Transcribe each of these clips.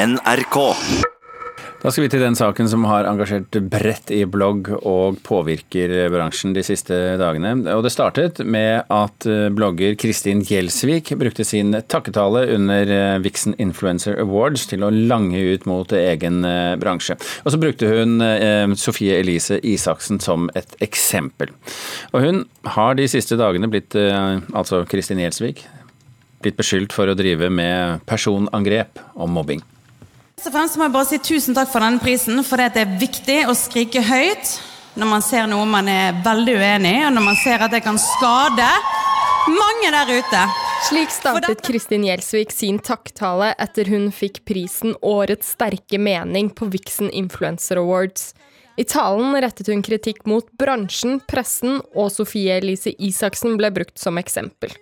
NRK. Da skal vi til den saken som har engasjert bredt i blogg og påvirker bransjen de siste dagene. Og det startet med at eh, blogger Kristin Gjelsvik brukte sin takketale under eh, Vixen Influencer Awards til å lange ut mot egen eh, bransje. Og så brukte hun Sofie Elise Isaksen som et eksempel. Og hun har de siste dagene blitt, altså Kristin Gjelsvik, blitt beskyldt for å drive med personangrep og mobbing. Først og fremst må jeg bare si tusen takk for denne prisen, for det er viktig å skrike høyt når man ser noe man er veldig uenig i, og når man ser at det kan skade mange der ute. Slik startet Kristin Gjelsvik sin takktale etter hun fikk prisen Årets sterke mening på Vixen Influencer Awards. I talen rettet hun kritikk mot bransjen, pressen og Sofie Elise Isaksen ble brukt som eksempel.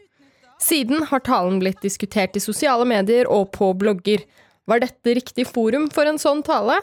Siden har talen blitt diskutert i sosiale medier og på blogger. Var dette riktig forum for en sånn tale?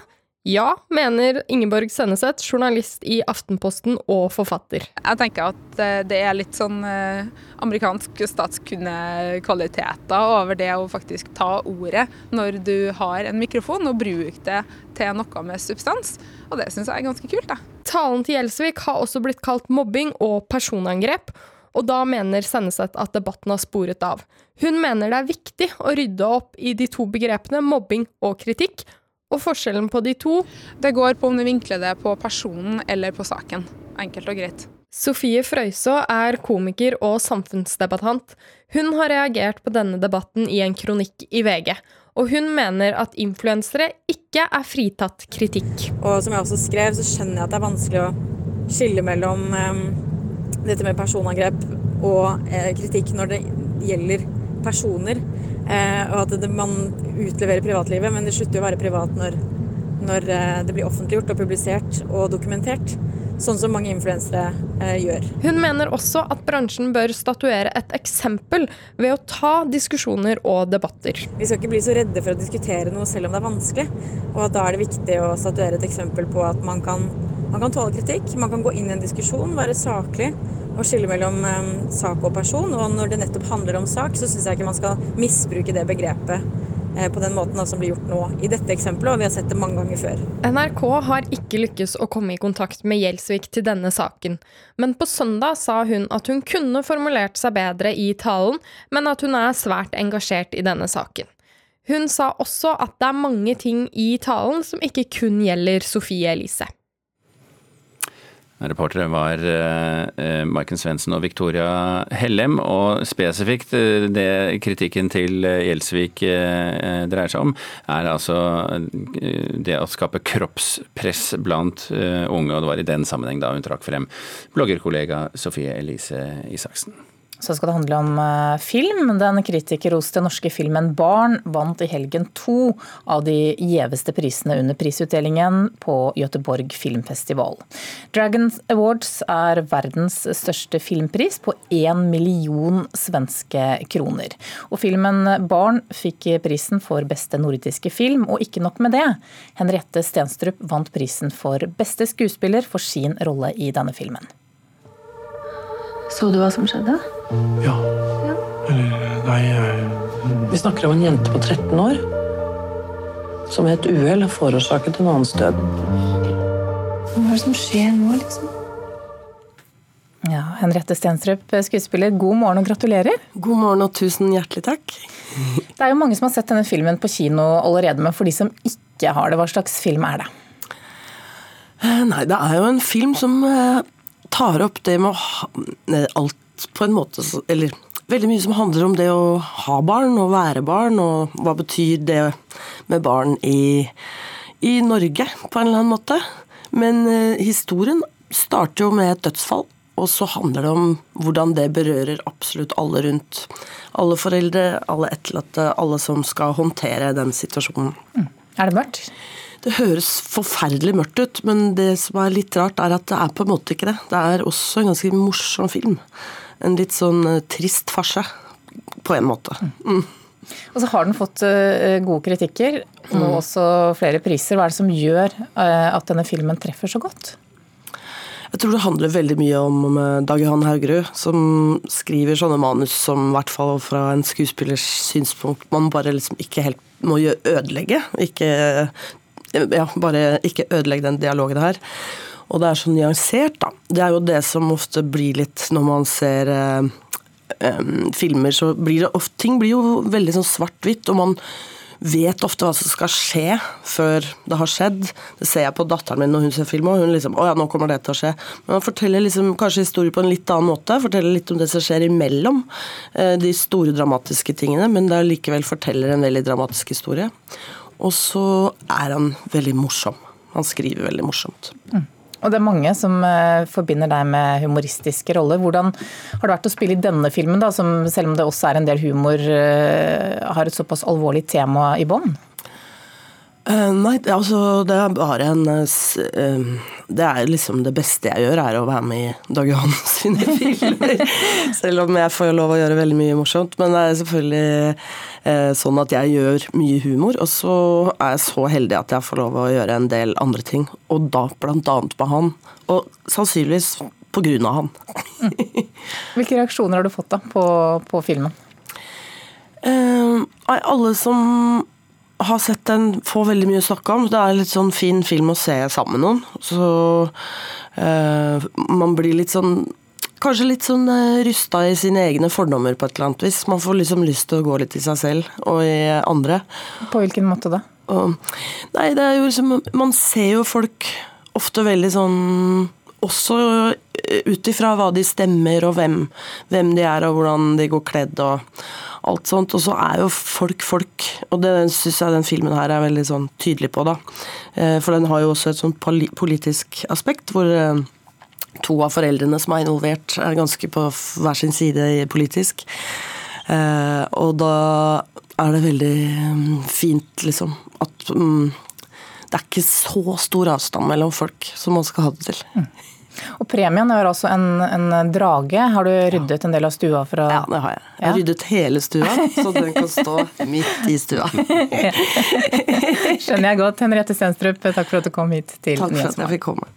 Ja, mener Ingeborg Senneset, journalist i Aftenposten og forfatter. Jeg tenker at eh, det er litt sånn eh, amerikansk statskundekvaliteter over det å faktisk ta ordet når du har en mikrofon, og bruke det til noe med substans. Og det syns jeg er ganske kult. Da. Talen til Gjelsvik har også blitt kalt mobbing og personangrep og da mener Senneset at debatten har sporet av. Hun mener det er viktig å rydde opp i de to begrepene mobbing og kritikk, og forskjellen på de to Det går på om du vinkler det på personen eller på saken. Enkelt og greit. Sofie Frøyså er komiker og samfunnsdebattant. Hun har reagert på denne debatten i en kronikk i VG. Og hun mener at influensere ikke er fritatt kritikk. Og som jeg også skrev, så skjønner jeg at det er vanskelig å skille mellom um dette med personangrep og eh, kritikk når det gjelder personer. Eh, og at det, man utleverer privatlivet, men det slutter jo å være privat når, når eh, det blir offentliggjort og publisert og dokumentert. Sånn som mange influensere eh, gjør. Hun mener også at bransjen bør statuere et eksempel ved å ta diskusjoner og debatter. Vi skal ikke bli så redde for å diskutere noe selv om det er vanskelig. Og da er det viktig å statuere et eksempel på at man kan man kan tåle kritikk, man kan gå inn i en diskusjon, være saklig og skille mellom um, sak og person. Og når det nettopp handler om sak, så syns jeg ikke man skal misbruke det begrepet eh, på den måten da, som blir gjort nå i dette eksempelet, og vi har sett det mange ganger før. NRK har ikke lykkes å komme i kontakt med Gjelsvik til denne saken, men på søndag sa hun at hun kunne formulert seg bedre i talen, men at hun er svært engasjert i denne saken. Hun sa også at det er mange ting i talen som ikke kun gjelder Sofie Elise. Reportere var eh, Maiken Svendsen og Victoria Hellem. Og spesifikt eh, det kritikken til Gjelsvik eh, dreier seg om, er altså eh, det å skape kroppspress blant eh, unge. Og det var i den sammenheng da hun trakk frem bloggerkollega Sofie Elise Isaksen. Så skal det handle om eh, film. Den kritikerroste norske filmen 'Barn' vant i helgen to av de gjeveste prisene under prisutdelingen på Göteborg filmfestival. Dragons Awards er verdens største filmpris på én million svenske kroner. Og filmen 'Barn' fikk prisen for beste nordiske film, og ikke nok med det. Henriette Stenstrup vant prisen for beste skuespiller for sin rolle i denne filmen. Så du hva som skjedde? Ja. ja. Eller nei jeg... Vi snakker om en jente på 13 år som ved et uhell har forårsaket en annens død. Hva er det som skjer nå, liksom? Ja, Henriette Stenstrup, skuespiller, god morgen og gratulerer. God morgen og tusen hjertelig takk. Det er jo mange som har sett denne filmen på kino allerede, men for de som ikke har det, hva slags film er det? Eh, nei, det er jo en film som eh, tar opp det med ha alt på en måte Eller veldig mye som handler om det å ha barn og være barn, og hva betyr det med barn i, i Norge, på en eller annen måte. Men eh, historien starter jo med et dødsfall, og så handler det om hvordan det berører absolutt alle rundt. Alle foreldre, alle etterlatte, alle som skal håndtere den situasjonen. Mm. Er det mørkt? Det høres forferdelig mørkt ut, men det som er litt rart, er at det er på en måte ikke det. Det er også en ganske morsom film. En litt sånn eh, trist farse, på en måte. Mm. Og så har den fått uh, gode kritikker, og mm. også flere priser. Hva er det som gjør uh, at denne filmen treffer så godt? Jeg tror det handler veldig mye om eh, Dag Johan Haugerud, som skriver sånne manus som i hvert fall fra en skuespillers synspunkt man bare liksom ikke helt må ødelegge. Ikke, ja, bare ikke ødelegge den dialogen her. Og det er så nyansert, da. Det er jo det som ofte blir litt når man ser eh, um, filmer, så blir det ofte Ting blir jo veldig sånn svart-hvitt, og man vet ofte hva som skal skje før det har skjedd. Det ser jeg på datteren min når hun ser film, og hun liksom Å ja, nå kommer det til å skje. Men man forteller liksom kanskje historier på en litt annen måte. Forteller litt om det som skjer imellom eh, de store dramatiske tingene, men det likevel forteller en veldig dramatisk historie. Og så er han veldig morsom. Han skriver veldig morsomt. Mm. Og det er mange som uh, forbinder deg med humoristiske roller. Hvordan har det vært å spille i denne filmen, da, som selv om det også er en del humor, uh, har et såpass alvorlig tema i bånn? Uh, nei, altså det er bare en uh, Det er liksom det beste jeg gjør, er å være med i Dag Johan sine filmer. Selv om jeg får lov å gjøre veldig mye morsomt. Men det er selvfølgelig sånn at jeg gjør mye humor. Og så er jeg så heldig at jeg får lov å gjøre en del andre ting. Og da blant annet med han. Og sannsynligvis på grunn av han. Hvilke reaksjoner har du fått da på, på filmen? alle som har sett den, får veldig mye å snakke om. Det er litt sånn fin film å se sammen med noen. Så eh, man blir litt sånn Kanskje litt sånn eh, rysta i sine egne fordommer på et eller annet vis. Man får liksom lyst til å gå litt i seg selv og i andre. På hvilken måte da? Og, nei, det er jo liksom Man ser jo folk ofte veldig sånn Også ut ifra hva de stemmer og hvem, hvem de er og hvordan de går kledd og alt sånt. Og så er jo folk folk, og det syns jeg den filmen her er veldig sånn tydelig på, da. Eh, for den har jo også et sånt politisk aspekt, hvor eh, to av foreldrene som er involvert, er ganske på hver sin side politisk. Eh, og da er det veldig mm, fint, liksom, at mm, det er ikke så stor avstand mellom folk som man skal ha det til. Mm. Og Premien er altså en, en, drage. Har du ryddet en del av stua? fra... Ja, det har jeg. Jeg har ryddet hele stua, så den kan stå midt i stua. Skjønner jeg godt. Henriette Stenstrup, takk for at du kom hit til Takk for at jeg fikk komme.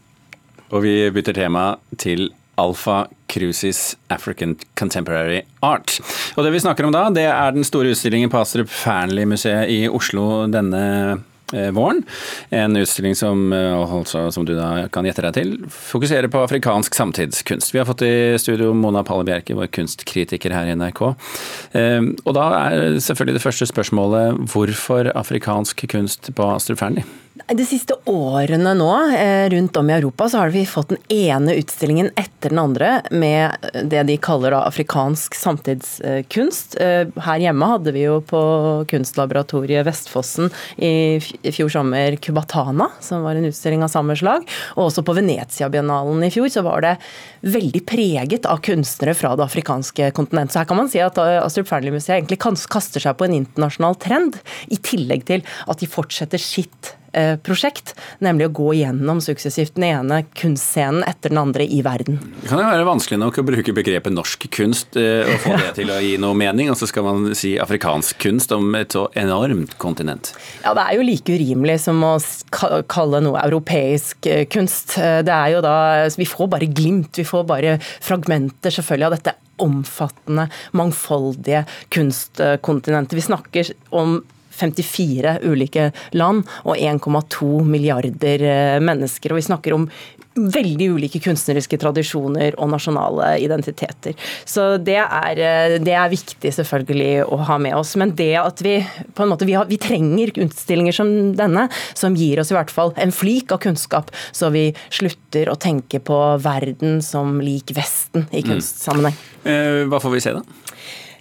Og vi bytter tema til Alfa Cruises African Contemporary Art. Og det vi snakker om da, det er den store utstillingen på Astrup Fearnley-museet i Oslo denne våren. En utstilling som, altså, som, du da kan gjette deg til, fokuserer på afrikansk samtidskunst. Vi har fått i studio Mona Palle Bjerke, vår kunstkritiker her i NRK. Eh, og da er selvfølgelig det første spørsmålet hvorfor afrikansk kunst på Astrup Fearnley? De siste årene nå, rundt om i Europa, så har vi fått den ene utstillingen etter den andre med det de kaller da afrikansk samtidskunst. Her hjemme hadde vi jo på Kunstlaboratoriet Vestfossen i fjor sommer Cubatana, som var en utstilling av samme slag. Og også på Venezia-biennalen i fjor så var det veldig preget av kunstnere fra det afrikanske kontinent. Så her kan man si at Astrup Fearnley-museet egentlig kaster seg på en internasjonal trend, i tillegg til at de fortsetter sitt Eh, prosjekt, nemlig å gå gjennom suksessivt den ene kunstscenen etter den andre i verden. Det kan jo være vanskelig nok å bruke begrepet norsk kunst eh, og få det til å gi noe mening, og så skal man si afrikansk kunst om et så enormt kontinent. Ja, det er jo like urimelig som å kalle noe europeisk eh, kunst. Det er jo da Vi får bare glimt, vi får bare fragmenter selvfølgelig av dette omfattende, mangfoldige kunstkontinentet. Vi snakker om 54 ulike land og 1,2 milliarder eh, mennesker. Og vi snakker om veldig ulike kunstneriske tradisjoner og nasjonale identiteter. Så det er, eh, det er, viktig selvfølgelig å ha med oss. Men det at vi på en måte, vi, har, vi, trenger utstillinger som denne, som gir oss i hvert fall en flik av kunnskap, så vi slutter å tenke på verden som lik Vesten i mm. kunstsammenheng. Mm. Hva får vi se, da?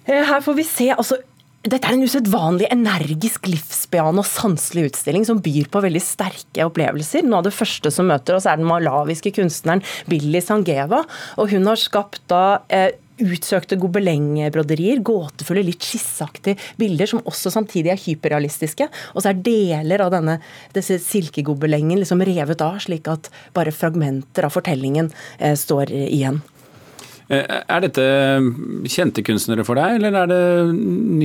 Her får vi se altså dette er en usedvanlig energisk, livsbejaende og sanselig utstilling som byr på veldig sterke opplevelser. Noe av det første som møter oss, er den malawiske kunstneren Billy Sangeva. og Hun har skapt da eh, utsøkte gobelengbroderier, gåtefulle, litt skisseaktige bilder som også samtidig er hyperrealistiske. Og så er deler av denne disse silkegobelengen liksom revet av, slik at bare fragmenter av fortellingen eh, står igjen. Eh, er dette kjente kunstnere for deg, eller er det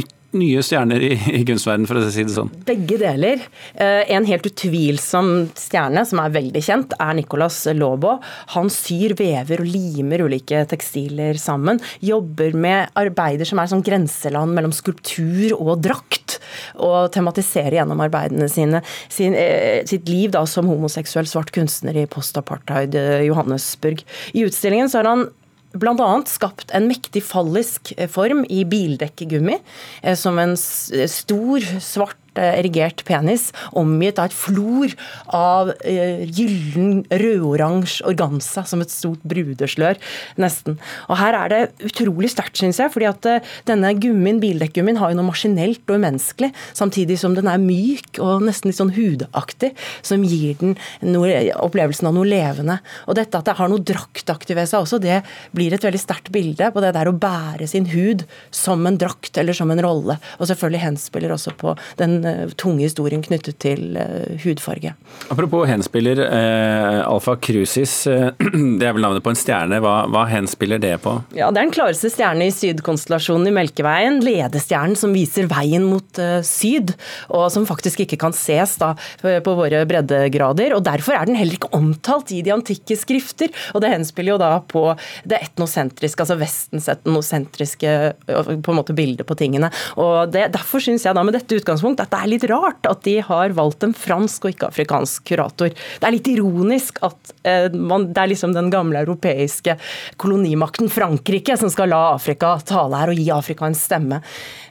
nytt nye stjerner i, i kunstverden, for å si det sånn? Begge deler. Eh, en helt utvilsom stjerne, som er veldig kjent, er Nicolas Lobo. Han syr, vever og limer ulike tekstiler sammen. Jobber med arbeider som er som grenseland mellom skulptur og drakt. Og tematiserer gjennom arbeidene sine sin, eh, sitt liv da som homoseksuell svart kunstner i post-apartheid Johannesburg. I utstillingen så har han bl.a. skapt en mektig fallisk form i bildekkergummi, eh, som en stor, svart Eh, erigert penis omgitt av et flor av uh, gyllen, rødoransje organza som et stort brudeslør, nesten. Og Her er det utrolig sterkt, syns jeg, fordi at uh, denne gummien, bildekkgummien har jo noe maskinelt og umenneskelig, samtidig som den er myk og nesten litt sånn hudaktig, som gir den noe, opplevelsen av noe levende. Og dette at det har noe draktaktig ved seg også, det blir et veldig sterkt bilde på det der å bære sin hud som en drakt eller som en rolle. Og selvfølgelig henspiller også på den Eh, tunge historien knyttet til eh, hudfarge. Apropos henspiller, eh, Alfa Crucis, eh, det er vel navnet på en stjerne. Hva, hva henspiller det på? Ja, Det er den klareste stjernen i sydkonstellasjonen i Melkeveien. Ledestjernen som viser veien mot eh, syd, og som faktisk ikke kan ses da, på våre breddegrader. og Derfor er den heller ikke omtalt i de antikke skrifter. og Det henspiller jo da på det etnosentriske, altså Vestens etnosentriske på en måte bilde på tingene. og det, Derfor syns jeg da med dette utgangspunkt at det er litt rart at de har valgt en fransk og ikke afrikansk kurator. Det er litt ironisk at eh, man, det er liksom den gamle europeiske kolonimakten Frankrike som skal la Afrika tale her og gi Afrika en stemme.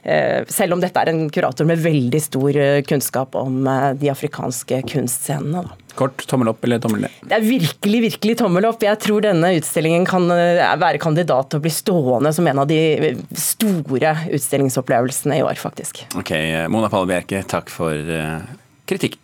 Eh, selv om dette er en kurator med veldig stor eh, kunnskap om de afrikanske kunstscenene. Da. Kort tommel opp eller tommel ned? Det er virkelig, virkelig tommel opp. Jeg tror denne utstillingen kan eh, være kandidat til å bli stående som en av de store utstillingsopplevelsene i år, faktisk. Ok, Mona Palle Bjerke, takk for kritikk.